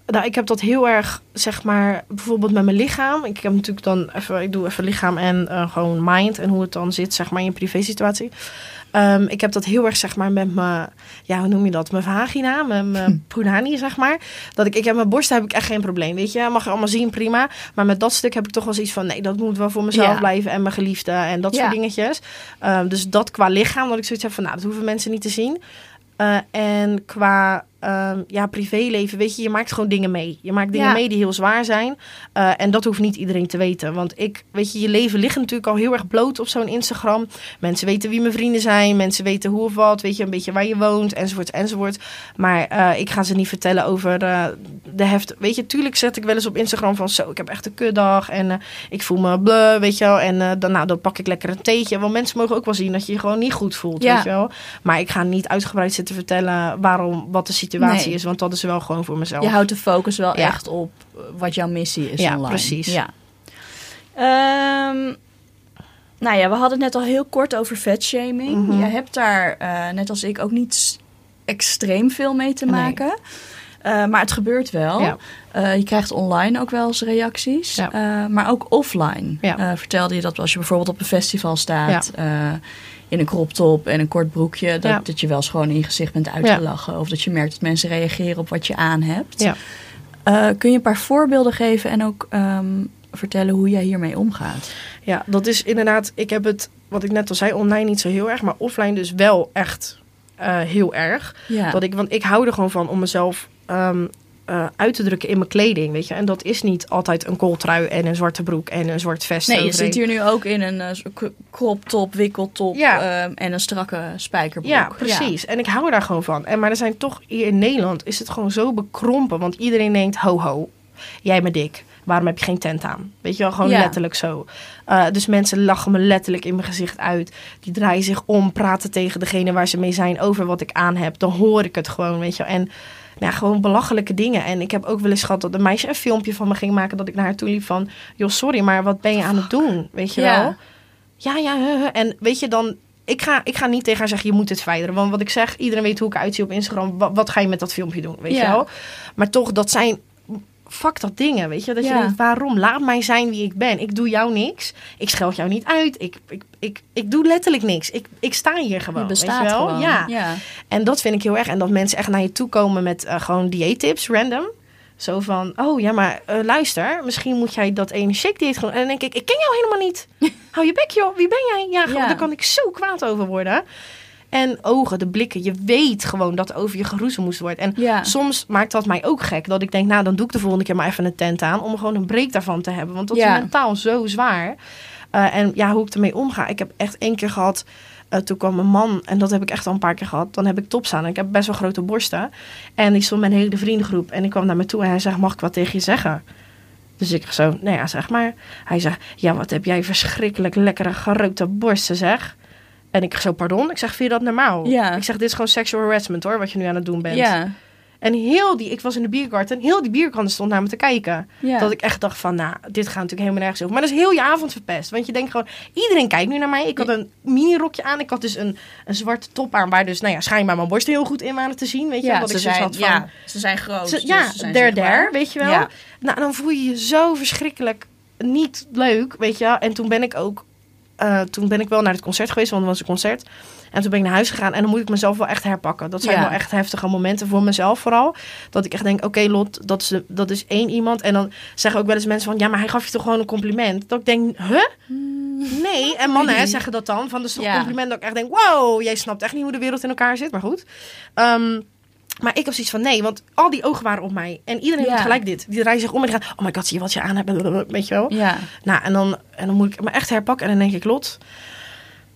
nou, ik heb dat heel erg, zeg maar, bijvoorbeeld met mijn lichaam. Ik heb natuurlijk dan even, ik doe even lichaam en eh, gewoon mind en hoe het dan zit, zeg maar, in je privé situatie. Ehm, ik heb dat heel erg, zeg maar, met mijn, ja, hoe noem je dat? Mijn vagina, met mijn punani, zeg maar. Dat ik, ik heb mijn borst, heb ik echt geen probleem, weet je. Mag je allemaal zien, prima. Maar met dat stuk heb ik toch wel zoiets van, nee, dat moet wel voor mezelf Ja. blijven en mijn geliefde en dat Ja. soort dingetjes. Ehm, dus dat qua lichaam, dat ik zoiets heb van, nou, dat hoeven mensen niet te zien. Eh, en qua ehm, ja, privéleven, weet je, je maakt gewoon dingen mee. Je maakt dingen Ja. mee die heel zwaar zijn. Eh, en dat hoeft niet iedereen te weten. Want ik, weet je, je leven ligt natuurlijk al heel erg bloot op zo'n Instagram. Mensen weten wie mijn vrienden zijn. Mensen weten hoe of wat. Weet je, een beetje waar je woont, enzovoort, enzovoort. Maar eh, ik ga ze niet vertellen over de heft. Weet je, tuurlijk zet ik wel eens op Instagram van zo, ik heb echt een kutdag. En eh, ik voel me bleu, weet je wel. En dan, nou, dan pak ik lekker een theetje. Want mensen mogen ook wel zien dat je je gewoon niet goed voelt, Ja. weet je wel. Maar ik ga niet uitgebreid zitten vertellen waarom, wat de situatie Nee. is. Want dat is wel gewoon voor mezelf. Je houdt de focus wel Ja. echt op wat jouw missie is Ja, online. precies. Ja. Ehm, nou ja, we hadden het net al heel kort over vetshaming. Mhm. Je hebt daar, eh, net als ik, ook niet extreem veel mee te Nee. maken. Eh, maar het gebeurt wel. Ja. Eh, je krijgt online ook wel eens reacties. Ja. Maar ook offline. Ja. Vertelde je dat als je bijvoorbeeld op een festival staat... in een crop top en een kort broekje... dat, Ja. dat je wel eens gewoon in je gezicht bent uitgelachen. Of dat je merkt dat mensen reageren op wat je aan hebt. Ja. Eh, kun je een paar voorbeelden geven en ook ehm, vertellen hoe jij hiermee omgaat? Ja, dat is inderdaad. Ik heb het, wat ik net al zei, online niet zo heel erg, maar offline dus wel echt eh, heel erg. Dat ik, want ik hou er gewoon van om mezelf ehm, eh, uit te drukken in mijn kleding, weet je. En dat is niet altijd een kooltrui en een zwarte broek en een zwart vest. nee, je zit hier nu ook in een eh, k- crop top, wikkeltop Ja. ehm, en een strakke spijkerbroek. Ja, precies. En ik hou daar gewoon van. En, maar er zijn toch hier in Nederland is het gewoon zo bekrompen. Want iedereen denkt, ho ho, jij bent dik. Waarom heb je geen tent aan? Weet je wel, gewoon Ja. letterlijk zo. Uh, dus mensen lachen me letterlijk in mijn gezicht uit. Die draaien zich om, praten tegen degene waar ze mee zijn over wat ik aan heb. Dan hoor ik het gewoon, weet je wel. En nou, ja, gewoon belachelijke dingen. En ik heb ook wel eens gehad dat een meisje een filmpje van me ging maken... dat ik naar haar toe liep van... joh, sorry, maar wat ben je aan het doen? Weet je Ja. wel? Ja, ja. En weet je dan... Ik ga, ik ga niet tegen haar zeggen, je moet dit verwijderen. Want wat ik zeg, iedereen weet hoe ik eruit zie op Instagram. Wat, wat ga je met dat filmpje doen, weet Ja. je wel? Maar toch, dat zijn fuck dat dingen, weet je? Dat Ja. je denkt, waarom? Laat mij zijn wie ik ben. Ik doe jou niks. Ik scheld jou niet uit. Ik, ik, ik, ik doe letterlijk niks. Ik, ik sta hier gewoon, Je weet je bestaat wel? gewoon. Ja. ja. En dat vind ik heel erg. En dat mensen echt naar je toe komen met eh, gewoon dieettips, random. Zo van, oh ja, maar eh, luister, misschien moet jij dat ene shake dieet gewoon. En dan denk ik, ik ken jou helemaal niet. Hou je bek joh, wie ben jij? Ja, gewoon, Ja. daar kan ik zo kwaad over worden. En ogen, de blikken. Je weet gewoon dat er over je geroezemoest wordt. En Ja. soms maakt dat mij ook gek. Dat ik denk, nou dan doe ik de volgende keer maar even een tent aan. Om gewoon een break daarvan te hebben. Want dat Ja. is mentaal zo zwaar. Eh, en ja, hoe ik ermee omga. Ik heb echt één keer gehad. eh, toen kwam een man, en dat heb ik echt al een paar keer gehad. Dan heb ik tops aan. En ik heb best wel grote borsten. En ik stond met een hele vriendengroep. En ik kwam naar me toe en hij zegt: Mag ik wat tegen je zeggen? Dus ik zo, nou ja, zeg maar. Hij zegt: Ja, wat heb jij verschrikkelijk lekkere grote borsten, zeg. En ik zo, pardon? Ik zeg: Vind je dat normaal? Ja. Ik zeg: Dit is gewoon sexual harassment hoor, wat je nu aan het doen bent. Ja. En heel die, ik was in de biergarten, heel die bierkant stond naar me te kijken. Ja. Dat ik echt dacht van, nou, dit gaat natuurlijk helemaal nergens over. Maar dat is heel je avond verpest. Want je denkt gewoon, iedereen kijkt nu naar mij. Ik had een mini rokje aan. Ik had dus een, een zwarte top aan waar dus, nou ja, schijnbaar mijn borsten heel goed in waren te zien. Weet je, ja, ze ik zijn, had van, ja, ze zijn groot. ze- dus ja, ze zijn der der, weet je wel. Ja. Nou, dan voel je je zo verschrikkelijk niet leuk, weet je wel. En toen ben ik ook, eh, toen ben ik wel naar het concert geweest, want er was een concert. En toen ben ik naar huis gegaan en dan moet ik mezelf wel echt herpakken. Dat zijn Ja. wel echt heftige momenten voor mezelf vooral. Dat ik echt denk, oké Lot, dat is, dat is één iemand. En dan zeggen ook wel eens mensen van, ja, maar hij gaf je toch gewoon een compliment. Dat ik denk, huh? Nee. En mannen hè, zeggen dat dan, van is toch Ja. compliment. Dat ik echt denk, wow, jij snapt echt niet hoe de wereld in elkaar zit. Maar goed. Ehm, maar ik heb zoiets van nee, want al die ogen waren op mij. En iedereen Ja. doet gelijk dit. Die draaien zich om en die gaan, oh my god, zie je wat je aan hebt? Weet je wel? Ja. Nou, en dan, en dan moet ik me echt herpakken. En dan denk ik, Lot,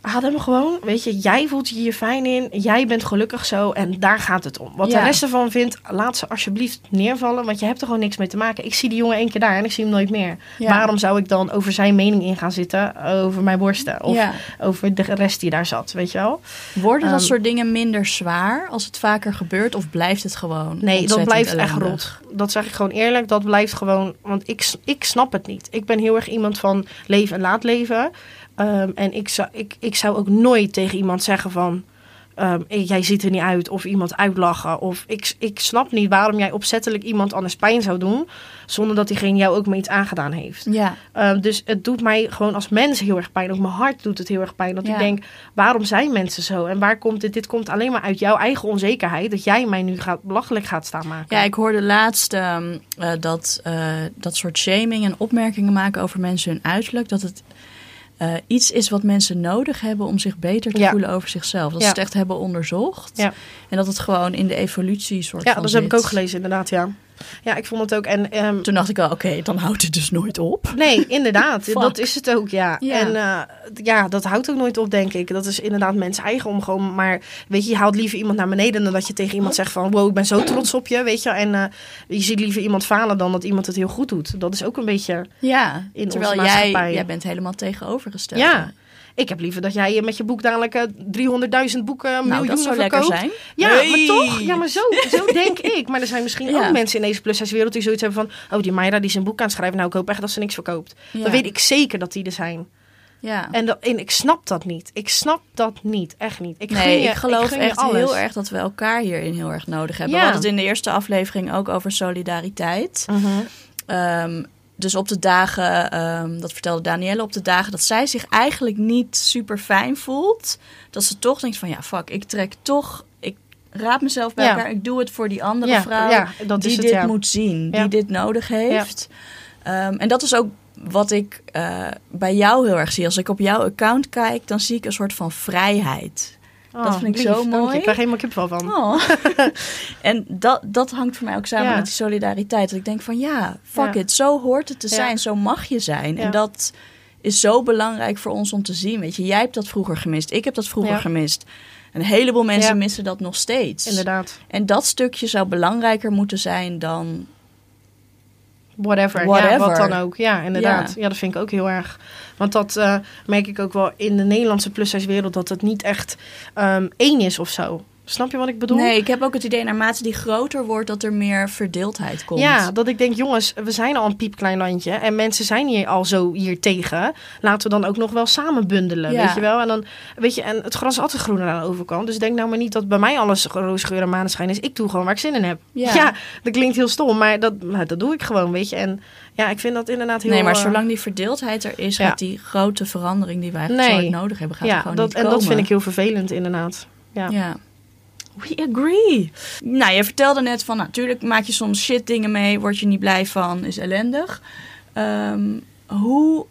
adem hem gewoon. Weet je, jij voelt je hier fijn in. Jij bent gelukkig zo. En daar gaat het om. Wat Ja. de rest ervan vindt, laat ze alsjeblieft neervallen. Want je hebt er gewoon niks mee te maken. Ik zie die jongen één keer daar en ik zie hem nooit meer. Ja. Waarom zou ik dan over zijn mening in gaan zitten? Over mijn borsten? Of Ja. over de rest die daar zat, weet je wel? Worden dat Ehm, soort dingen minder zwaar als het vaker gebeurt? Of blijft het gewoon Nee, dat blijft echt rot. Dat zeg ik gewoon eerlijk. Dat blijft gewoon. Want ik, ik snap het niet. Ik ben heel erg iemand van leven en laat leven. Ehm, en ik zou, ik, ik zou ook nooit tegen iemand zeggen van. ehm, "Hey, jij ziet er niet uit. Of iemand uitlachen. Of ik, ik snap niet waarom jij opzettelijk iemand anders pijn zou doen. Zonder dat diegene jou ook mee iets aangedaan heeft. Ja, Ehm, dus het doet mij gewoon als mens heel erg pijn. Ook mijn hart doet het heel erg pijn. Dat Ja. ik denk, waarom zijn mensen zo? En waar komt dit? Dit komt alleen maar uit jouw eigen onzekerheid. Dat jij mij nu gaat, belachelijk gaat staan maken. ja ik hoorde laatst eh, dat eh, dat soort shaming en opmerkingen maken over mensen hun uiterlijk. Dat het eh, iets is wat mensen nodig hebben om zich beter te Ja. voelen over zichzelf. Dat Ja. ze het echt hebben onderzocht. Ja. En dat het gewoon in de evolutie soort Ja, van dat heb ik ook gelezen, inderdaad, ja. Ja, ik vond het ook. En ehm, Toen dacht ik wel, oké, dan houdt het dus nooit op. nee, inderdaad, dat is het ook, ja. Ja. En eh, ja, dat houdt ook nooit op, denk ik. Dat is inderdaad mensen eigen om gewoon. Maar weet je, je haalt liever iemand naar beneden dan dat je tegen iemand zegt van, wow, ik ben zo trots op je, weet je. En eh, je ziet liever iemand falen dan dat iemand het heel goed doet. Dat is ook een beetje, Ja, In terwijl onze jij, jij bent helemaal tegenovergesteld. ja. Ik heb liever dat jij met je boek dadelijk eh, 300.000 boeken, nou, miljoenen dat zou lekker verkoopt. zijn. Ja, Hey. maar toch? Ja, maar zo, zo denk ik. Maar er zijn misschien Ja. ook mensen in deze plus-size-wereld die zoiets hebben van... Oh, die Mayra die een boek aan het schrijven. Nou, ik hoop echt dat ze niks verkoopt. Ja. Dan weet ik zeker dat die er zijn. Ja. En, dat, en ik snap dat niet. Ik snap dat niet. Echt niet. Ik nee, je, ik geloof je echt alles. heel erg dat we elkaar hierin heel erg nodig hebben. Ja. We hadden het in de eerste aflevering ook over solidariteit. Ehm, dus op de dagen, ehm, dat vertelde Danielle, op de dagen dat zij zich eigenlijk niet super fijn voelt, dat ze toch denkt van ja, fuck, ik trek toch, ik raad mezelf bij Ja. elkaar, ik doe het voor die andere Ja, vrouw ja, dat die is het, dit moet zien, die dit nodig heeft. Ehm, en dat is ook wat ik eh, bij jou heel erg zie. Als ik op jouw account kijk, dan zie ik een soort van vrijheid. Dat vind ik lief. zo mooi. Ik krijg helemaal kipvel van. Oh. en dat, dat hangt voor mij ook samen Ja. met die solidariteit. Dat ik denk van ja, fuck Ja. it, zo hoort het te zijn, zo mag je zijn. En dat is zo belangrijk voor ons om te zien. Weet je, jij hebt dat vroeger gemist, ik heb dat vroeger gemist. Een heleboel mensen missen dat nog steeds. Inderdaad. En dat stukje zou belangrijker moeten zijn dan. Whatever. Whatever. Ja, wat dan ook. Ja, inderdaad. Ja. Ja, dat vind ik ook heel erg. Want dat eh, merk ik ook wel in de Nederlandse plus wereld dat het niet echt ehm, één is of zo. Snap je wat ik bedoel? Nee, ik heb ook het idee naarmate die groter wordt dat er meer verdeeldheid komt. Ja, dat ik denk, jongens, we zijn al een piepklein landje en mensen zijn hier al zo hier tegen. Laten we dan ook nog wel samen bundelen, Ja. weet je wel? En dan, weet je, en het gras is altijd groener aan de overkant. Dus denk nou maar niet dat bij mij alles roze geur en maneschijn is. Ik doe gewoon waar ik zin in heb. Ja. dat klinkt heel stom, maar dat, nou, dat doe ik gewoon, weet je. En ja, ik vind dat inderdaad heel... Nee, maar eh, zolang die verdeeldheid er is, Ja. gaat die grote verandering die wij eigenlijk Nee. zo nodig hebben, gaat er ja, gewoon dat, niet en komen. dat vind ik heel vervelend, inderdaad. Ja. We agree. Nou, je vertelde net van, natuurlijk maak je soms shit dingen mee, word je niet blij van, is ellendig. Ehm, hoe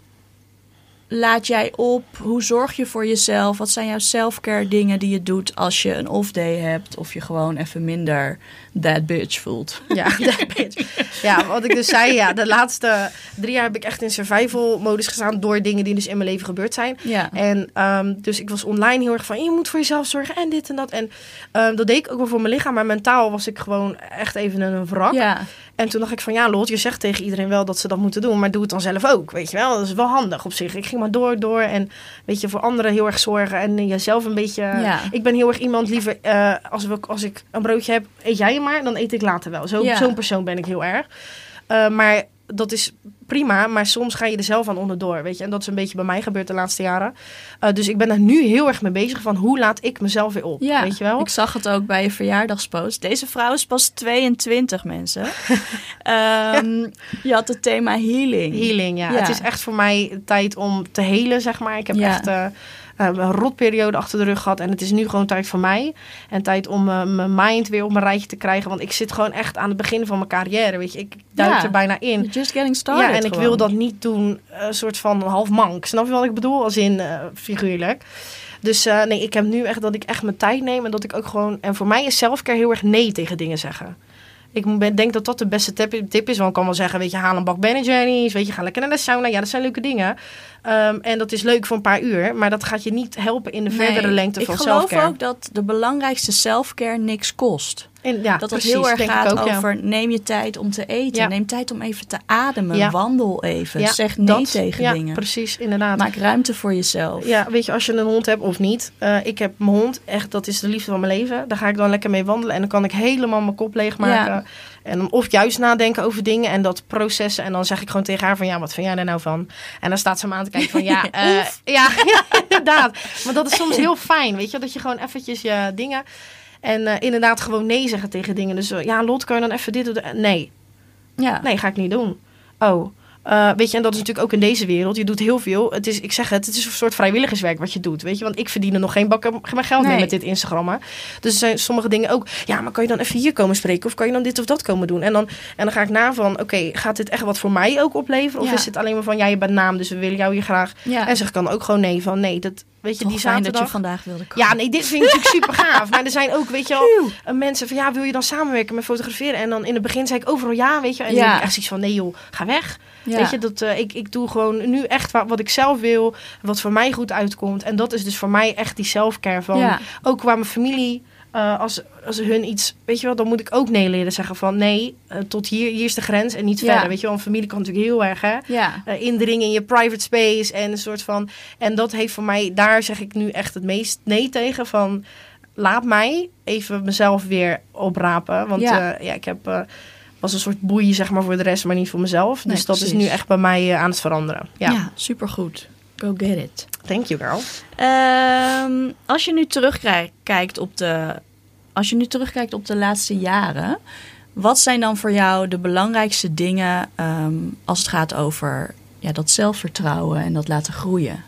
laat jij op? Hoe zorg je voor jezelf? Wat zijn jouw self-care dingen die je doet als je een off-day hebt of je gewoon even minder that bitch voelt? Ja, that bitch. ja, wat ik dus zei, ja, de laatste drie jaar heb ik echt in survival modus gestaan door dingen die dus in mijn leven gebeurd zijn. Ja. En ehm, dus ik was online heel erg van, je moet voor jezelf zorgen en dit en dat. En ehm, dat deed ik ook wel voor mijn lichaam, maar mentaal was ik gewoon echt even een wrak. Ja. En toen dacht ik van, ja Lot, je zegt tegen iedereen wel dat ze dat moeten doen, maar doe het dan zelf ook, weet je wel. Dat is wel handig op zich. Ik ging maar door, door. En weet je, voor anderen heel erg zorgen. En jezelf een beetje... Ja. Ik ben heel erg iemand liever, eh, als, we, als ik een broodje heb, eet jij maar. Dan eet ik later wel. Zo, Ja. Zo'n persoon ben ik heel erg. Eh, maar dat is prima, maar soms ga je er zelf aan onderdoor, weet je. En dat is een beetje bij mij gebeurd de laatste jaren. Eh, dus ik ben daar nu heel erg mee bezig van hoe laat ik mezelf weer op, Ja, weet je wel? ik zag het ook bij je verjaardagspost. Deze vrouw is pas 22 mensen. Ehm, je had het thema healing. Healing, ja. Ja. Het is echt voor mij tijd om te helen, zeg maar. Ik heb Ja. echt eh, een rotperiode achter de rug gehad. En het is nu gewoon tijd voor mij. En tijd om eh, mijn mind weer op mijn rijtje te krijgen. Want ik zit gewoon echt aan het begin van mijn carrière, weet je. Ik duik Ja. er bijna in. Just getting started Ja, en ik wil dat niet doen, eh, een soort van half mank. Snap je wat ik bedoel? Als in eh, figuurlijk. Dus eh, nee, ik heb nu echt dat ik echt mijn tijd neem. En dat ik ook gewoon... En voor mij is zelfcare heel erg nee tegen dingen zeggen. Ik ben- denk dat dat de beste tip, tip is. Want ik kan wel zeggen, weet je, haal een bak Ben Jerry's. Weet je, ga lekker naar de sauna. Ja, dat zijn leuke dingen. Ehm, en dat is leuk voor een paar uur. Maar dat gaat je niet helpen in de Nee, verdere lengte van Ik geloof ook dat de belangrijkste selfcare niks kost. En, ja, dat het precies, heel erg gaat ook, ja. over neem je tijd om te eten. Ja. Neem tijd om even te ademen. Ja. Wandel even. Ja, zeg nee dat. tegen ja, dingen. precies, inderdaad. Maak ruimte voor jezelf. Ja, weet je, als je een hond hebt of niet. eh, ik heb mijn hond, echt, dat is de liefde van mijn leven. Daar ga ik dan lekker mee wandelen en dan kan ik helemaal mijn kop leegmaken. Ja. En dan of juist nadenken over dingen en dat processen. En dan zeg ik gewoon tegen haar van, ja, wat vind jij daar nou van? En dan staat ze me aan te kijken van, ja, eh, ja, ja, inderdaad. Maar dat is soms heel fijn, weet je, dat je gewoon eventjes je dingen... En eh, inderdaad gewoon nee zeggen tegen dingen. Dus eh, ja, Lot, kan je dan even dit doen? Nee, Ja. Nee, ga ik niet doen. Oh. eh, weet je, en dat is natuurlijk ook in deze wereld. Je doet heel veel. Het is, ik zeg het, het is een soort vrijwilligerswerk wat je doet. Weet je, want ik verdien er nog geen bakken geen geld Nee. mee met dit Instagrammen. Dus er zijn sommige dingen ook. Ja, maar kan je dan even hier komen spreken? Of kan je dan dit of dat komen doen? En dan, en dan ga ik na van, oké, gaat dit echt wat voor mij ook opleveren? Of Ja. is het alleen maar van, ja, je bent naam, dus we willen jou hier graag. ja. En zeg ik dan ook gewoon nee van, nee, dat, weet je, Toch die fijn dat je vandaag wilde komen. Ja, nee, dit vind ik natuurlijk super gaaf. Maar er zijn ook, weet je wel, eh, mensen van ja, wil je dan samenwerken met fotograferen? En dan in het begin zei ik overal ja, weet je. En Ja. dan heb ik echt zoiets van nee joh, ga weg. Ja. Weet je, dat, eh, ik, ik doe gewoon nu echt wat, wat ik zelf wil, wat voor mij goed uitkomt. En dat is dus voor mij echt die selfcare van, Ja. ook qua mijn familie. Eh, als, als hun iets, weet je wel, dan moet ik ook nee leren zeggen van nee, eh, tot hier, hier is de grens en niet Ja. verder. Weet je wel, een familie kan natuurlijk heel erg, hè Ja. eh, indringen in je private space en een soort van. En dat heeft voor mij, daar zeg ik nu echt het meest nee tegen. Van laat mij even mezelf weer oprapen. Want Ja. ja, ik heb. was een soort boei, zeg maar, voor de rest, maar niet voor mezelf. Nee, dus dat is nu echt bij mij aan het veranderen. Ja. ja, supergoed. Go get it. Thank you, girl. Ehm, als je nu terugkijkt op de, als je nu terugkijkt op de laatste jaren, wat zijn dan voor jou de belangrijkste dingen ehm, als het gaat over ja, dat zelfvertrouwen en dat laten groeien?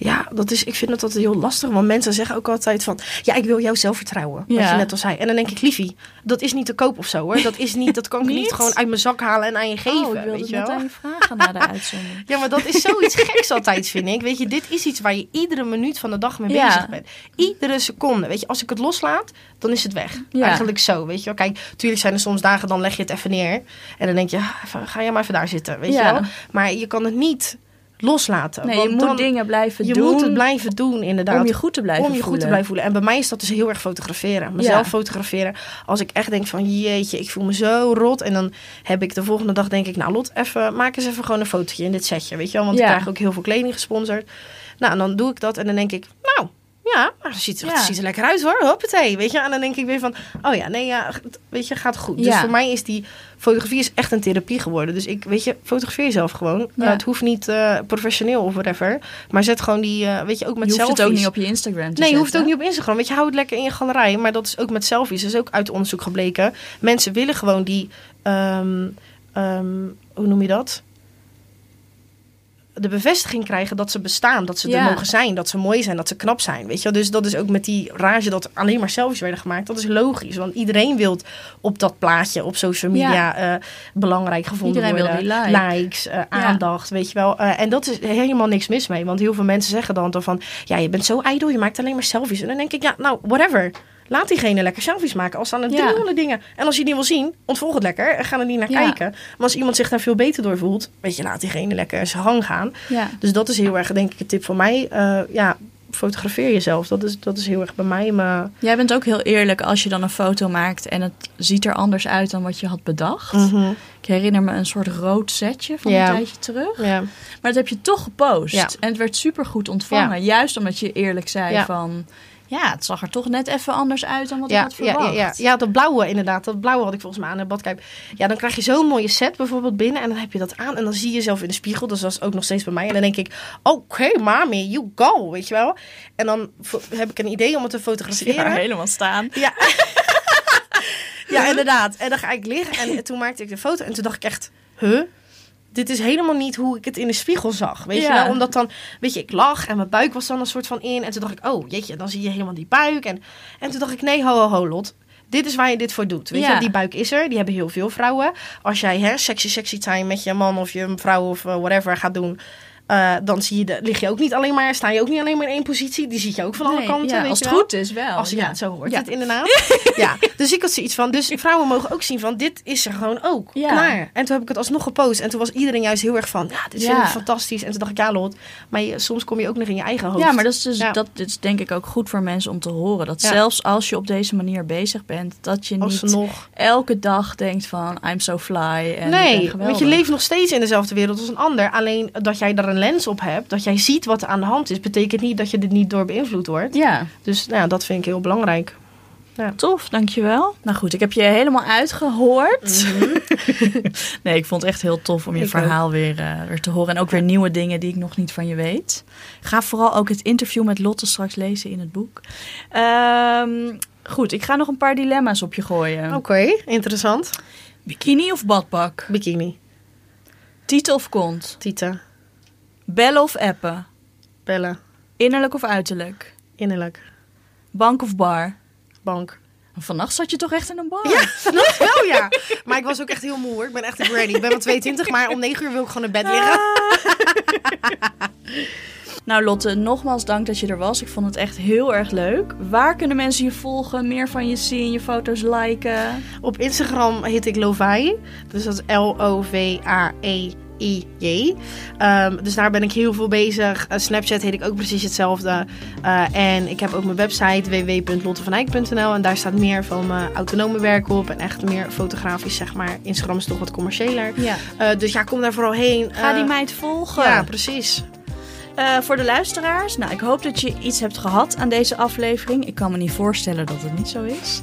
Ja, dat is, ik vind dat altijd heel lastig. Want mensen zeggen ook altijd van... Ja, ik wil jou zelfvertrouwen. Wat Ja. je net al zei. En dan denk ik, liefie, dat is niet te koop of zo hoor. Dat is niet, dat kan ik niet, Niet? gewoon uit mijn zak halen en aan je geven. oh, ik wilde weet het je net wel? aan je vragen na de uitzending. Ja, maar dat is zoiets geks altijd, vind ik. Weet je, dit is iets waar je iedere minuut van de dag mee Ja. bezig bent. Iedere seconde. Weet je, als ik het loslaat, dan is het weg. Ja. Eigenlijk zo, weet je wel. Kijk, tuurlijk zijn er soms dagen, dan leg je het even neer. En dan denk je, ah, ga jij maar even daar zitten, weet je wel. Maar je kan het niet loslaten. Nee, je want moet dan- dingen blijven je doen moet het blijven doen, inderdaad. om je goed te blijven om je voelen. goed te blijven voelen. En bij mij is dat dus heel erg fotograferen. Mezelf fotograferen. Als ik echt denk van jeetje, ik voel me zo rot. En dan heb ik de volgende dag denk ik, nou Lot, even, maak eens even gewoon een fotootje in dit setje. Weet je wel, want Ja. ik krijg ook heel veel kleding gesponsord. Nou, en dan doe ik dat en dan denk ik, nou... Ja, maar het ziet, er- Ja. het ziet er lekker uit hoor. Hoppatee. Weet je, en dan denk ik weer van, oh ja, nee, ja, weet je, gaat goed. Dus voor mij is die fotografie is echt een therapie geworden. Dus ik, weet je, fotografeer jezelf gewoon. Ja. Nou, het hoeft niet eh, professioneel of whatever. Maar zet gewoon die, eh, weet je, ook met je hoeft het ook selfies. niet op je Instagram te Nee, je hoeft het ook niet op Instagram. Weet je, hou het lekker in je galerij. Maar dat is ook met selfies. Dat is ook uit onderzoek gebleken. Mensen willen gewoon die, ehm, ehm, hoe noem je dat? De bevestiging krijgen dat ze bestaan, dat ze Ja. er mogen zijn, dat ze mooi zijn, dat ze knap zijn. Weet je, wel? dus dat is ook met die rage dat alleen maar selfies werden gemaakt. Dat is logisch, want iedereen wil op dat plaatje op social media eh, belangrijk gevonden Iedereen wil worden. die like. Likes, eh, aandacht, weet je wel. Eh, en dat is helemaal niks mis mee, want heel veel mensen zeggen dan toch van, ja, je bent zo ijdel, je maakt alleen maar selfies. En dan denk ik, ja, nou, whatever. Laat diegene lekker selfies maken. Als dan er Ja. 300 dingen. En als je die wil zien, ontvolg het lekker en ga er niet naar Ja. kijken. Maar als iemand zich daar veel beter door voelt, weet je, laat diegene lekker zijn gang gaan. Ja. Dus dat is heel erg, denk ik, een tip van mij. Eh, ja, fotografeer jezelf. Dat is, dat is heel erg bij mij. Maar, Jij bent ook heel eerlijk als je dan een foto maakt en het ziet er anders uit dan wat je had bedacht. Mhm. Ik herinner me een soort rood setje van een tijdje terug. ja. Maar dat heb je toch gepost. En het werd super goed ontvangen. Juist omdat je eerlijk zei van... Ja, het zag er toch net even anders uit dan wat ik Ja, had ja, verwacht. ja, ja. ja, dat blauwe inderdaad. Dat blauwe had ik volgens mij aan de badkuip. Ja, dan krijg je zo'n mooie set bijvoorbeeld binnen. En dan heb je dat aan. En dan zie je jezelf in de spiegel. Dus dat is ook nog steeds bij mij. En dan denk ik, oké, mami, you go. Weet je wel? En dan heb ik een idee om het te fotograferen. helemaal staan. Ja. ja, inderdaad. En dan ga ik liggen. En toen maakte ik de foto. En toen dacht ik echt, huh? Dit is helemaal niet hoe ik het in de spiegel zag. Weet je wel? Omdat dan, weet je, ik lag en mijn buik was dan een soort van in. En toen dacht ik, oh jeetje, dan zie je helemaal die buik. En, en toen dacht ik, nee, ho, ho, ho, Lot. Dit is waar je dit voor doet. Weet Ja. je, die buik is er. Die hebben heel veel vrouwen. Als jij hè, sexy, sexy time met je man of je vrouw of eh, whatever gaat doen. Eh, dan zie je de, lig je ook niet alleen maar, sta je ook niet alleen maar in één positie. Die zie je ook van alle kanten. ja, weet als je het wel. goed is wel. Als, ja. zo hoort Ja. het inderdaad. ja, dus ik had zoiets van, dus vrouwen mogen ook zien van, dit is er gewoon ook. Klaar. En toen heb ik het alsnog gepost. En toen was iedereen juist heel erg van, ja, dit vind ik fantastisch. En toen dacht ik, ja Lot, maar je- soms kom je ook nog in je eigen hoofd. Ja, maar dat is, dus, dat is denk ik ook goed voor mensen om te horen. Dat zelfs als je op deze manier bezig bent, dat je niet elke dag denkt van I'm so fly. En Nee, want je leeft nog steeds in dezelfde wereld als een ander. Alleen dat jij daar een lens op hebt, dat jij ziet wat er aan de hand is, betekent niet dat je er niet door beïnvloed wordt. Ja, Dus nou, ja, dat vind ik heel belangrijk. tof, dankjewel. Nou goed, ik heb je helemaal uitgehoord. nee, ik vond het echt heel tof om je Ik verhaal weer, eh, weer te horen. En ook weer nieuwe dingen die ik nog niet van je weet. Ga vooral ook het interview met Lotte straks lezen in het boek. Ehm, goed, ik ga nog een paar dilemma's op je gooien. Oké, interessant. Bikini of badpak? Bikini, Titel of kont? Tita, Bellen of appen? bellen, Innerlijk of uiterlijk? innerlijk, Bank of bar? bank. Vannacht zat je toch echt in een bar? Ja, vannacht wel ja. Maar ik was ook echt heel moe hoor. Ik ben echt ready. Ik ben wel 22, maar om 9 uur wil ik gewoon in bed liggen. Nou Lotte, nogmaals dank dat je er was. Ik vond het echt heel erg leuk. Waar kunnen mensen je volgen, meer van je zien, je foto's liken? Op Instagram heet ik Lovai. Dus dat is Ehm, dus daar ben ik heel veel bezig. Eh, Snapchat heet ik ook precies hetzelfde. Eh, en ik heb ook mijn website www.lottevanijk.nl. En daar staat meer van mijn autonome werk op. En echt meer fotografisch, zeg maar. Instagram is toch wat commerciëler. Ja. Eh, dus ja, kom daar vooral heen. Ga die meid volgen. Ja, precies. Voor de luisteraars, nou, ik hoop dat je iets hebt gehad aan deze aflevering. Ik kan me niet voorstellen dat het niet zo is.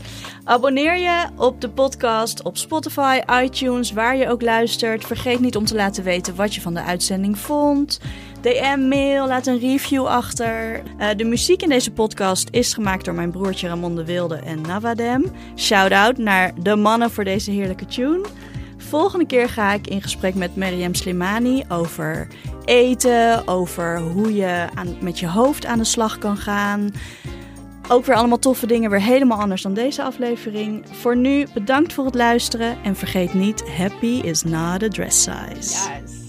Abonneer je op de podcast op Spotify, iTunes, waar je ook luistert. Vergeet niet om te laten weten wat je van de uitzending vond. DM, mail, laat een review achter. Eh, de muziek in deze podcast is gemaakt door mijn broertje Ramon de Wilde en Navadem. Shout-out naar de mannen voor deze heerlijke tune. Volgende keer ga ik in gesprek met Mariam Slimani over eten, over hoe je aan, met je hoofd aan de slag kan gaan. Ook weer allemaal toffe dingen, weer helemaal anders dan deze aflevering. Voor nu bedankt voor het luisteren en vergeet niet, happy is not a dress size. Yes.